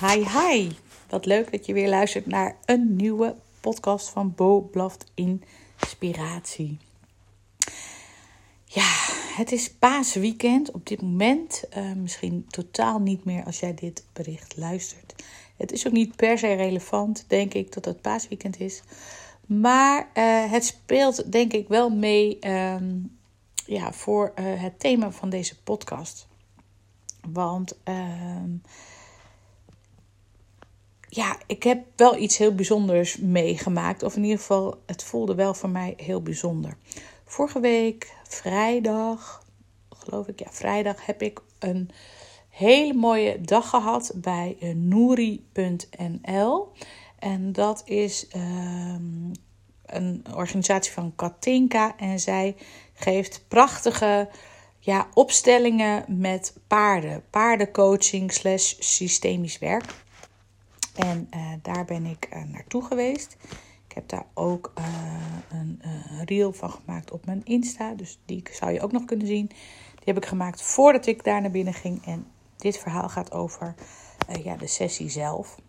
Hi, hi. Wat leuk dat je weer luistert naar een nieuwe podcast van Bo Blaft Inspiratie. Ja, het is paasweekend op dit moment. Uh, misschien totaal niet meer als jij dit bericht luistert. Het is ook niet per se relevant, denk ik, dat het paasweekend is. Maar uh, het speelt, denk ik, wel mee um, ja, voor uh, het thema van deze podcast. Want uh, ja, ik heb wel iets heel bijzonders meegemaakt. Of in ieder geval, het voelde wel voor mij heel bijzonder. Vorige week, vrijdag, geloof ik, ja, vrijdag heb ik een hele mooie dag gehad bij uh, Nouri.nl. En dat is um, een organisatie van Katinka. En zij geeft prachtige ja, opstellingen met paarden. Paardencoaching slash systemisch werk. En uh, daar ben ik uh, naartoe geweest. Ik heb daar ook uh, een reel van gemaakt op mijn Insta. Dus die zou je ook nog kunnen zien. Die heb ik gemaakt voordat ik daar naar binnen ging. En dit verhaal gaat over ja, de sessie zelf.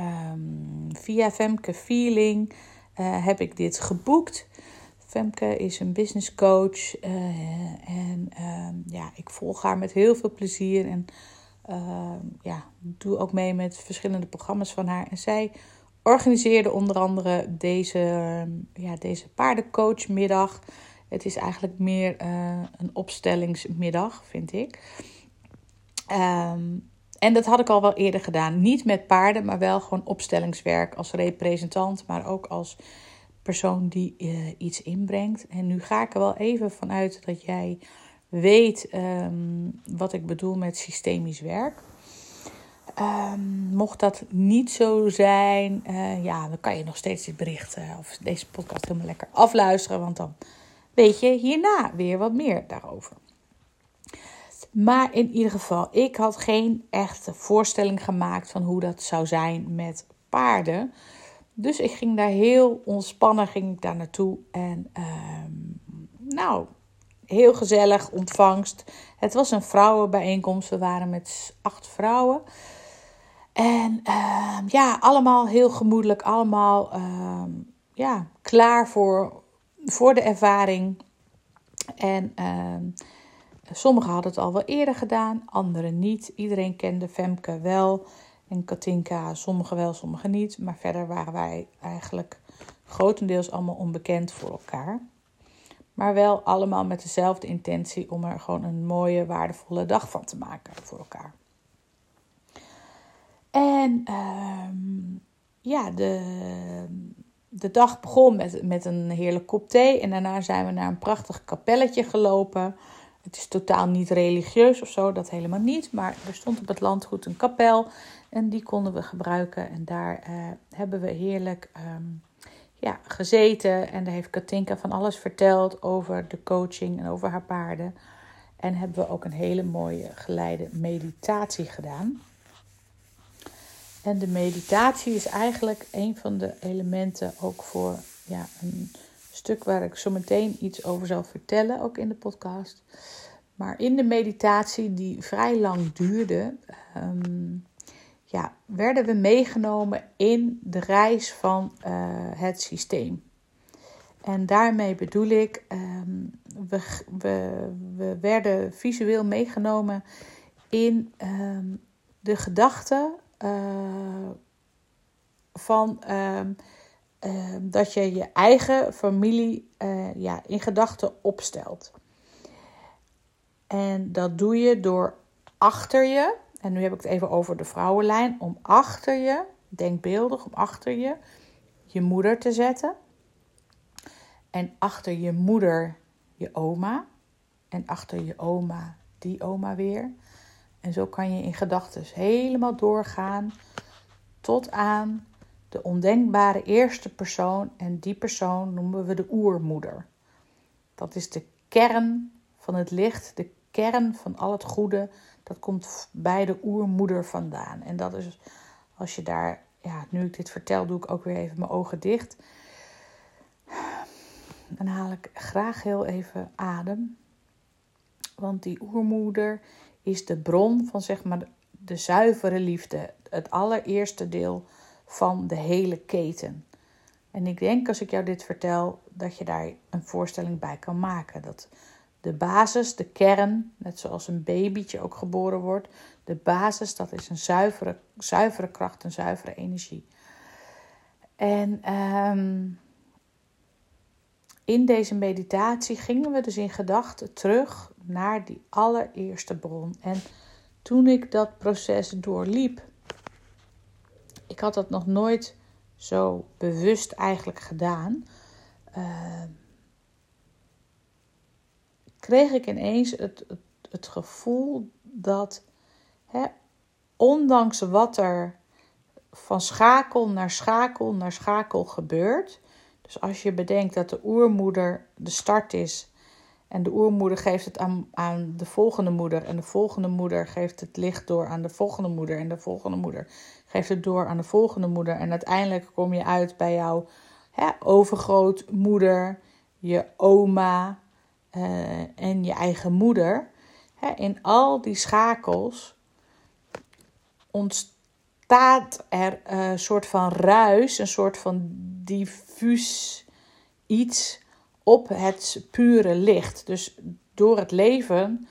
Um, via Femke Feeling heb ik dit geboekt. Femke is een business coach. en ehm, ja, ik volg haar met heel veel plezier. En uh, ja, doe ook mee met verschillende programma's van haar. En zij organiseerde onder andere deze, ja, deze paardencoachmiddag. Het is eigenlijk meer uh, een opstellingsmiddag, vind ik. Um, en dat had ik al wel eerder gedaan. Niet met paarden, maar wel gewoon opstellingswerk als representant, maar ook als persoon die uh, iets inbrengt. En nu ga ik er wel even vanuit dat jij weet um, wat ik bedoel met systemisch werk. Um, mocht dat niet zo zijn, uh, ja, dan kan je nog steeds dit bericht of deze podcast helemaal lekker afluisteren, want dan weet je hierna weer wat meer daarover. Maar in ieder geval, ik had geen echte voorstelling gemaakt van hoe dat zou zijn met paarden. Dus ik ging daar heel ontspannen ging ik daar naartoe. En um, nou, heel gezellig ontvangst. Het was een vrouwenbijeenkomst. We waren met acht vrouwen. En uh, ja, allemaal heel gemoedelijk. Allemaal uh, ja, klaar voor, voor de ervaring. En uh, sommigen hadden het al wel eerder gedaan, anderen niet. Iedereen kende Femke wel en Katinka, sommigen wel, sommigen niet. Maar verder waren wij eigenlijk grotendeels allemaal onbekend voor elkaar. Maar wel allemaal met dezelfde intentie om er gewoon een mooie, waardevolle dag van te maken voor elkaar. En uh, ja, de, de dag begon met, met een heerlijk kop thee. En daarna zijn we naar een prachtig kapelletje gelopen. Het is totaal niet religieus of zo, dat helemaal niet. Maar er stond op het landgoed een kapel. En die konden we gebruiken. En daar uh, hebben we heerlijk um, ja, gezeten. En daar heeft Katinka van alles verteld over de coaching en over haar paarden. En hebben we ook een hele mooie geleide meditatie gedaan. En de meditatie is eigenlijk een van de elementen ook voor ja, een stuk waar ik zo meteen iets over zal vertellen, ook in de podcast. Maar in de meditatie, die vrij lang duurde, um, ja, werden we meegenomen in de reis van uh, het systeem. En daarmee bedoel ik, um, we, we, we werden visueel meegenomen in um, de gedachte uh, van uh, dat je je eigen familie uh, ja, in gedachten opstelt. En dat doe je door achter je, en nu heb ik het even over de vrouwenlijn, om achter je, denkbeeldig, om achter je je moeder te zetten. En achter je moeder je oma. En achter je oma die oma weer. En zo kan je in gedachten helemaal doorgaan tot aan de ondenkbare eerste persoon. En die persoon noemen we de oermoeder. Dat is de kern van het licht, de kern van al het goede. Dat komt bij de oermoeder vandaan. En dat is als je daar, ja, nu ik dit vertel, doe ik ook weer even mijn ogen dicht. Dan haal ik graag heel even adem. Want die oermoeder is de bron van zeg maar de zuivere liefde, het allereerste deel van de hele keten. En ik denk als ik jou dit vertel, dat je daar een voorstelling bij kan maken. Dat de basis, de kern, net zoals een babytje ook geboren wordt, de basis, dat is een zuivere, zuivere kracht, een zuivere energie. En um, in deze meditatie gingen we dus in gedachten terug naar die allereerste bron. En toen ik dat proces doorliep, ik had dat nog nooit zo bewust eigenlijk gedaan, uh, kreeg ik ineens het, het, gevoel dat, hè, ondanks wat er van schakel naar schakel naar schakel gebeurt, dus als je bedenkt dat de oermoeder de start is en de oermoeder geeft het aan, aan de volgende moeder en de volgende moeder geeft het licht door aan de volgende moeder en de volgende moeder geeft het door aan de volgende moeder en uiteindelijk kom je uit bij jouw overgrootmoeder, je oma uh, en je eigen moeder. Hè, in al die schakels ontstaat staat er een soort van ruis, een soort van diffuus iets op het pure licht. Dus door het leven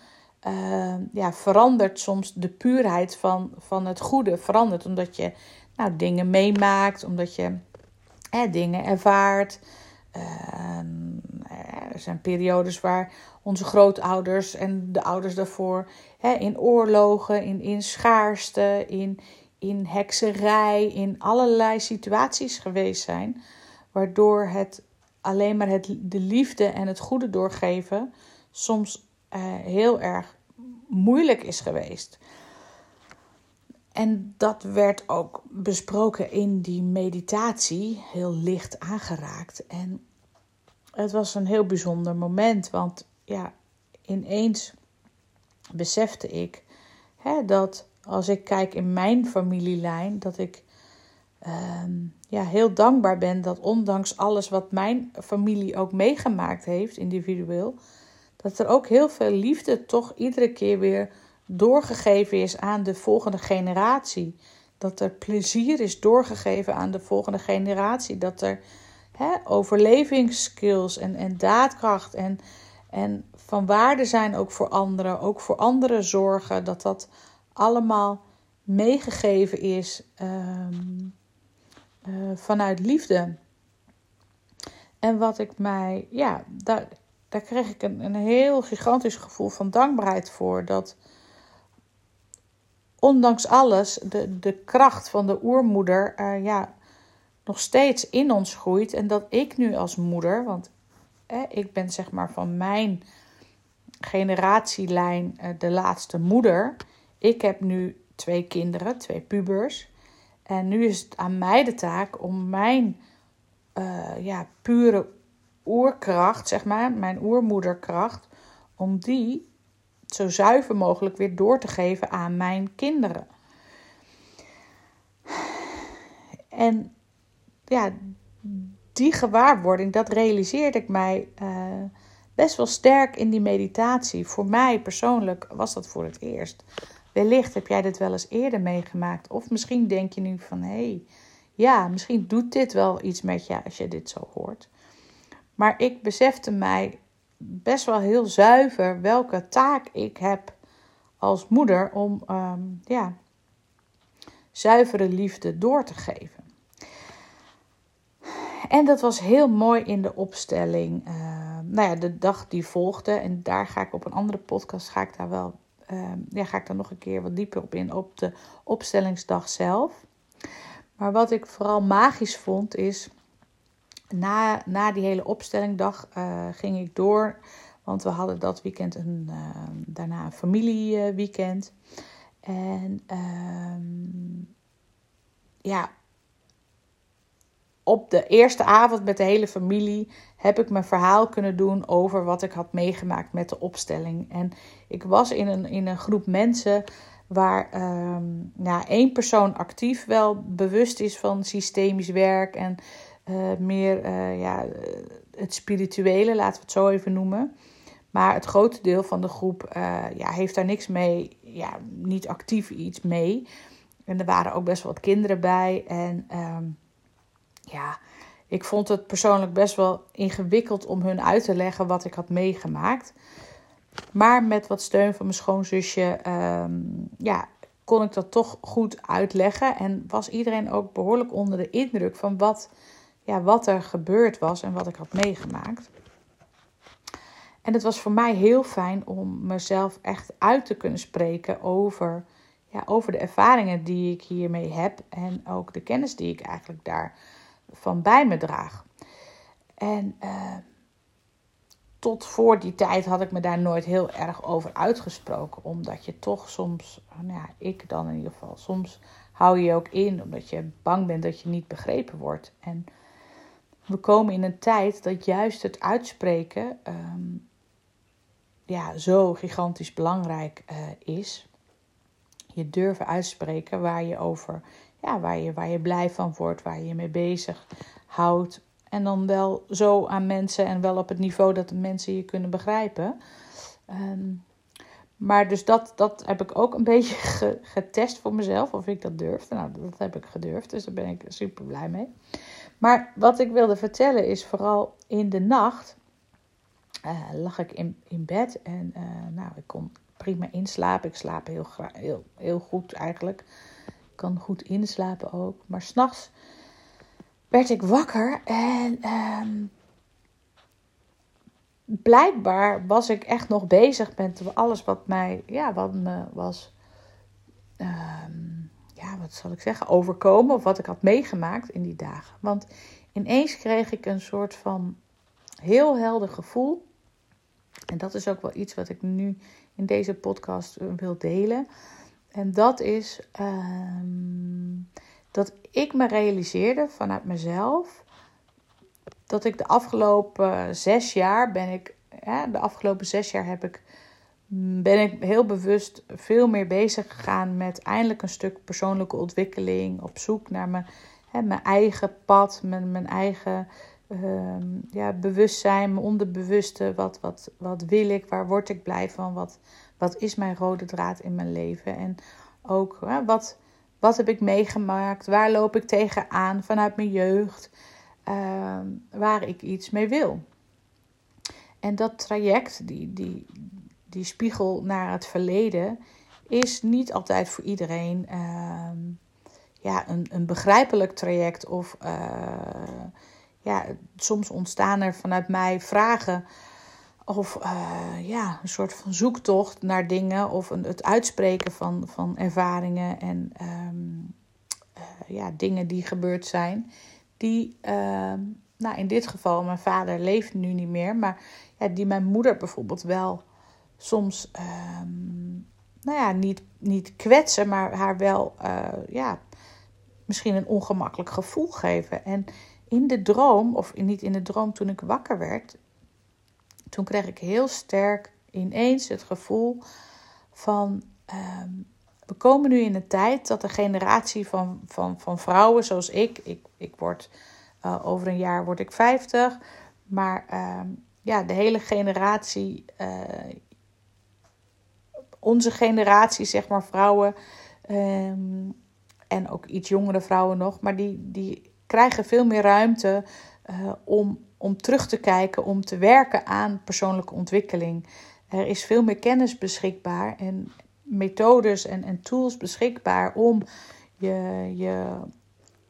uh, ja, verandert soms de puurheid van, van het goede. Verandert omdat je nou, dingen meemaakt, omdat je hè, dingen ervaart. Uh, er zijn periodes waar onze grootouders en de ouders daarvoor hè, in oorlogen, in, in schaarste, in, in hekserij, in allerlei situaties geweest zijn, waardoor het alleen maar het, de liefde en het goede doorgeven soms uh, heel erg moeilijk is geweest. En dat werd ook besproken in die meditatie, heel licht aangeraakt. En het was een heel bijzonder moment, want ja, ineens besefte ik hè, dat als ik kijk in mijn familielijn, dat ik ehm, ja, heel dankbaar ben dat ondanks alles wat mijn familie ook meegemaakt heeft, individueel, dat er ook heel veel liefde toch iedere keer weer doorgegeven is aan de volgende generatie. Dat er plezier is doorgegeven aan de volgende generatie. Dat er hè, overlevingsskills en, en daadkracht en, en van waarde zijn ook voor anderen. Ook voor anderen zorgen. Dat dat allemaal meegegeven is ehm, eh, vanuit liefde. En wat ik mij, ja, daar, daar kreeg ik een, een heel gigantisch gevoel van dankbaarheid voor. Dat ondanks alles de, de kracht van de oermoeder uh, ja, nog steeds in ons groeit. En dat ik nu als moeder, want ik ben zeg maar van mijn generatielijn uh, de laatste moeder. Ik heb nu twee kinderen, twee pubers. En nu is het aan mij de taak om mijn ja, pure oerkracht, zeg maar, mijn oermoederkracht, om die zo zuiver mogelijk weer door te geven aan mijn kinderen. En ja, die gewaarwording, dat realiseerde ik mij uh, best wel sterk in die meditatie. Voor mij persoonlijk was dat voor het eerst. Wellicht heb jij dit wel eens eerder meegemaakt. Of misschien denk je nu van hé, hey, ja, misschien doet dit wel iets met je als je dit zo hoort. Maar ik besefte mij best wel heel zuiver welke taak ik heb als moeder om ehm, ja, zuivere liefde door te geven. En dat was heel mooi in de opstelling. Uh, nou ja, de dag die volgde. En daar ga ik op een andere podcast ga ik daar wel uh, ja, ga ik daar nog een keer wat dieper op in op de opstellingsdag zelf. Maar wat ik vooral magisch vond is, na, na die hele opstellingdag uh, ging ik door. Want we hadden dat weekend een, uh, daarna een familieweekend. En ehm, ja, op de eerste avond met de hele familie heb ik mijn verhaal kunnen doen over wat ik had meegemaakt met de opstelling. En ik was in een, in een groep mensen waar um, nou, één persoon actief wel bewust is van systemisch werk en uh, meer uh, ja, het spirituele, laten we het zo even noemen. Maar het grote deel van de groep ja, heeft daar niks mee, ja, niet actief iets mee. En er waren ook best wel wat kinderen bij. En ehm, ja, ik vond het persoonlijk best wel ingewikkeld om hun uit te leggen wat ik had meegemaakt. Maar met wat steun van mijn schoonzusje um, ja, kon ik dat toch goed uitleggen. En was iedereen ook behoorlijk onder de indruk van wat, ja, wat er gebeurd was en wat ik had meegemaakt. En het was voor mij heel fijn om mezelf echt uit te kunnen spreken over, ja, over de ervaringen die ik hiermee heb. En ook de kennis die ik eigenlijk daarvan bij me draag. En uh, tot voor die tijd had ik me daar nooit heel erg over uitgesproken. Omdat je toch soms, nou ja, ik dan in ieder geval, soms hou je ook in omdat je bang bent dat je niet begrepen wordt. En we komen in een tijd dat juist het uitspreken ehm, ja, zo gigantisch belangrijk uh, is. Je durven uitspreken waar je over, ja, waar je, waar je blij van wordt, waar je je mee bezig houdt. En dan wel zo aan mensen en wel op het niveau dat de mensen je kunnen begrijpen. Um, maar dus dat, dat heb ik ook een beetje getest voor mezelf, of ik dat durfde. Nou, dat heb ik gedurfd, dus daar ben ik super blij mee. Maar wat ik wilde vertellen is vooral in de nacht uh, lag ik in, in bed en uh, nou, ik kon prima inslapen. Ik slaap heel, heel, heel goed eigenlijk. Ik kan goed inslapen ook. Maar s'nachts werd ik wakker en um, blijkbaar was ik echt nog bezig met alles wat mij, ja, wat me was, um, ja, wat zal ik zeggen, overkomen of wat ik had meegemaakt in die dagen. Want ineens kreeg ik een soort van heel helder gevoel. En dat is ook wel iets wat ik nu in deze podcast eh, wil delen. En dat is um, dat ik me realiseerde vanuit mezelf dat ik de afgelopen zes jaar ben ik, ja, de afgelopen zes jaar heb ik, ben ik heel bewust veel meer bezig gegaan met eindelijk een stuk persoonlijke ontwikkeling, op zoek naar mijn, hè, mijn eigen pad, mijn, mijn eigen uh, ja, bewustzijn, mijn onderbewuste, wat, wat, wat wil ik, waar word ik blij van, wat, wat is mijn rode draad in mijn leven en ook hè, wat wat heb ik meegemaakt? Waar loop ik tegenaan vanuit mijn jeugd? Uh, waar ik iets mee wil. En dat traject, die, die, die spiegel naar het verleden, is niet altijd voor iedereen uh, ja, een, een begrijpelijk traject. Of uh, ja, soms ontstaan er vanuit mij vragen of uh, ja, een soort van zoektocht naar dingen of een, het uitspreken van, van ervaringen en um, uh, ja, dingen die gebeurd zijn. Die, uh, nou in dit geval, mijn vader leeft nu niet meer, maar ja, die mijn moeder bijvoorbeeld wel soms, um, nou ja, niet, niet kwetsen, maar haar wel, uh, ja, misschien een ongemakkelijk gevoel geven. En in de droom, of niet in de droom toen ik wakker werd, toen kreeg ik heel sterk ineens het gevoel van. Ehm, we komen nu in een tijd dat de generatie van, van, van vrouwen zoals ik, ik, ik word uh, over een jaar word ik 50, maar uh, ja, de hele generatie, uh, onze generatie, zeg maar, vrouwen um, en ook iets jongere vrouwen nog, maar die, die krijgen veel meer ruimte uh, om om terug te kijken, om te werken aan persoonlijke ontwikkeling. Er is veel meer kennis beschikbaar en methodes en, en tools beschikbaar om je, je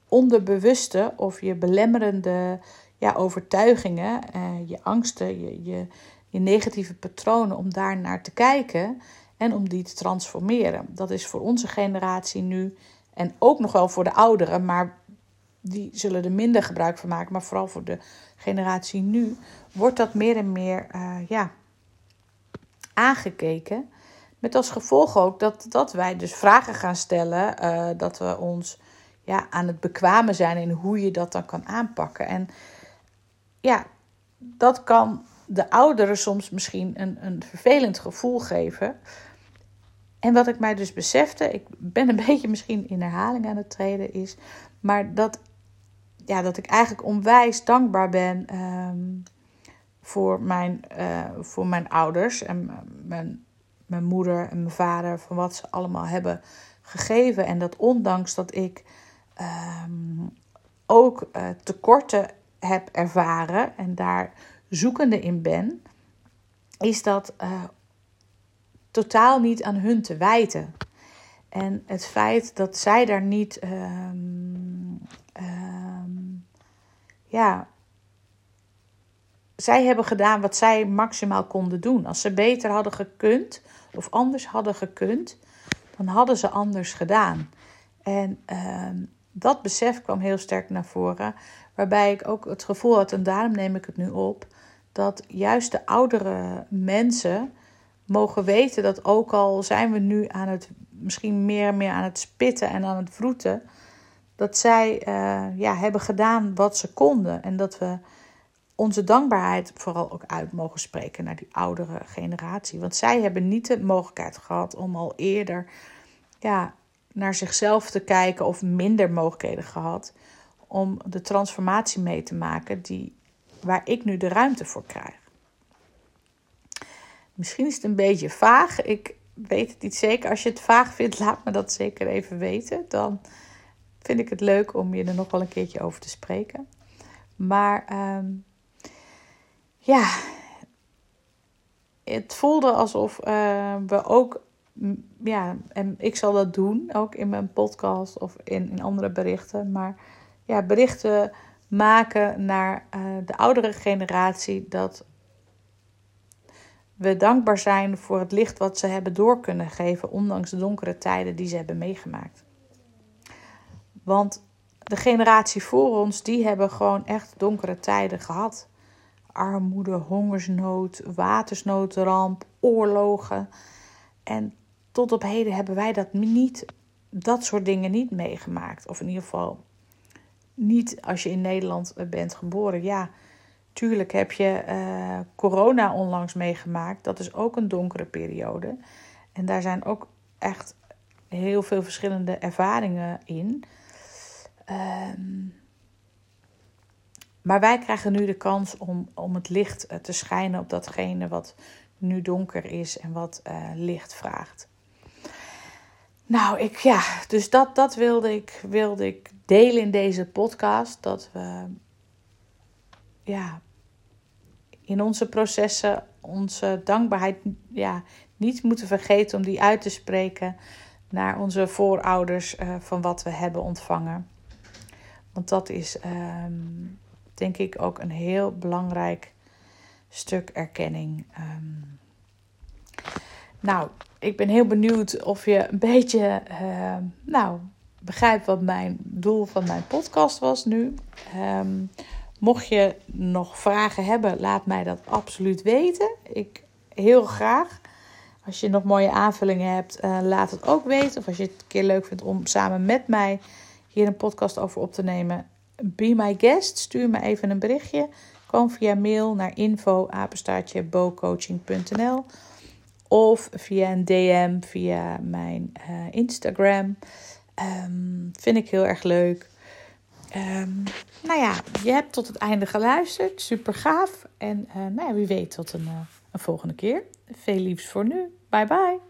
onderbewuste of je belemmerende ja, overtuigingen, eh, je angsten, je, je, negatieve patronen, om daar naar te kijken en om die te transformeren. Dat is voor onze generatie nu en ook nog wel voor de ouderen, maar die zullen er minder gebruik van maken. Maar vooral voor de generatie nu wordt dat meer en meer uh, ja, aangekeken. Met als gevolg ook dat, dat wij dus vragen gaan stellen. Uh, dat we ons ja, aan het bekwamen zijn in hoe je dat dan kan aanpakken. En ja, dat kan de ouderen soms misschien een, een vervelend gevoel geven. En wat ik mij dus besefte, ik ben een beetje misschien in herhaling aan het treden, is, maar dat ja, dat ik eigenlijk onwijs dankbaar ben um, voor mijn, voor mijn ouders en mijn, mijn moeder en mijn vader, van wat ze allemaal hebben gegeven. En dat ondanks dat ik ehm, ook tekorten heb ervaren en daar zoekende in ben, is dat totaal niet aan hun te wijten. En het feit dat zij daar niet, ehm, ehm, ja, zij hebben gedaan wat zij maximaal konden doen. Als ze beter hadden gekund of anders hadden gekund, dan hadden ze anders gedaan. En ehm, dat besef kwam heel sterk naar voren, waarbij ik ook het gevoel had, en daarom neem ik het nu op, dat juist de oudere mensen mogen weten dat ook al zijn we nu aan het misschien meer meer aan het spitten en aan het vroeten, dat zij uh, ja, hebben gedaan wat ze konden en dat we onze dankbaarheid vooral ook uit mogen spreken naar die oudere generatie. Want zij hebben niet de mogelijkheid gehad om al eerder ja, naar zichzelf te kijken of minder mogelijkheden gehad om de transformatie mee te maken die, waar ik nu de ruimte voor krijg. Misschien is het een beetje vaag. Ik weet het niet zeker. Als je het vaag vindt, laat me dat zeker even weten. Dan vind ik het leuk om je er nog wel een keertje over te spreken. Maar ehm, ja, het voelde alsof uh, we ook, ja, en ik zal dat doen, ook in mijn podcast of in, in andere berichten. Maar ja, berichten maken naar uh, de oudere generatie dat we dankbaar zijn voor het licht wat ze hebben door kunnen geven, ondanks de donkere tijden die ze hebben meegemaakt. Want de generatie voor ons, die hebben gewoon echt donkere tijden gehad. Armoede, hongersnood, watersnoodramp, oorlogen. En tot op heden hebben wij dat niet, dat soort dingen niet meegemaakt. Of in ieder geval niet als je in Nederland bent geboren. Ja, Tuurlijk heb je uh, corona onlangs meegemaakt. Dat is ook een donkere periode. En daar zijn ook echt heel veel verschillende ervaringen in. Ehm, maar wij krijgen nu de kans om, om het licht eh, te schijnen op datgene wat nu donker is en wat uh, licht vraagt. Nou, ik, ja, dus dat, dat wilde, ik, wilde ik delen in deze podcast. Dat we ja, in onze processen onze dankbaarheid ja, niet moeten vergeten om die uit te spreken naar onze voorouders uh, van wat we hebben ontvangen. Want dat is ehm, denk ik ook een heel belangrijk stuk erkenning. Um, nou, ik ben heel benieuwd of je een beetje uh, nou, begrijpt wat mijn doel van mijn podcast was nu. Um, Mocht je nog vragen hebben, laat mij dat absoluut weten. Ik heel graag. Als je nog mooie aanvullingen hebt, uh, laat het ook weten. Of als je het een keer leuk vindt om samen met mij hier een podcast over op te nemen, be my guest. Stuur me even een berichtje. Kom via mail naar info of via een DM via mijn uh, Instagram. Um, vind ik heel erg leuk. Um, nou ja, je hebt tot het einde geluisterd. Super gaaf. En uh, nou ja, wie weet tot een, uh, een volgende keer. Veel liefs voor nu. Bye bye.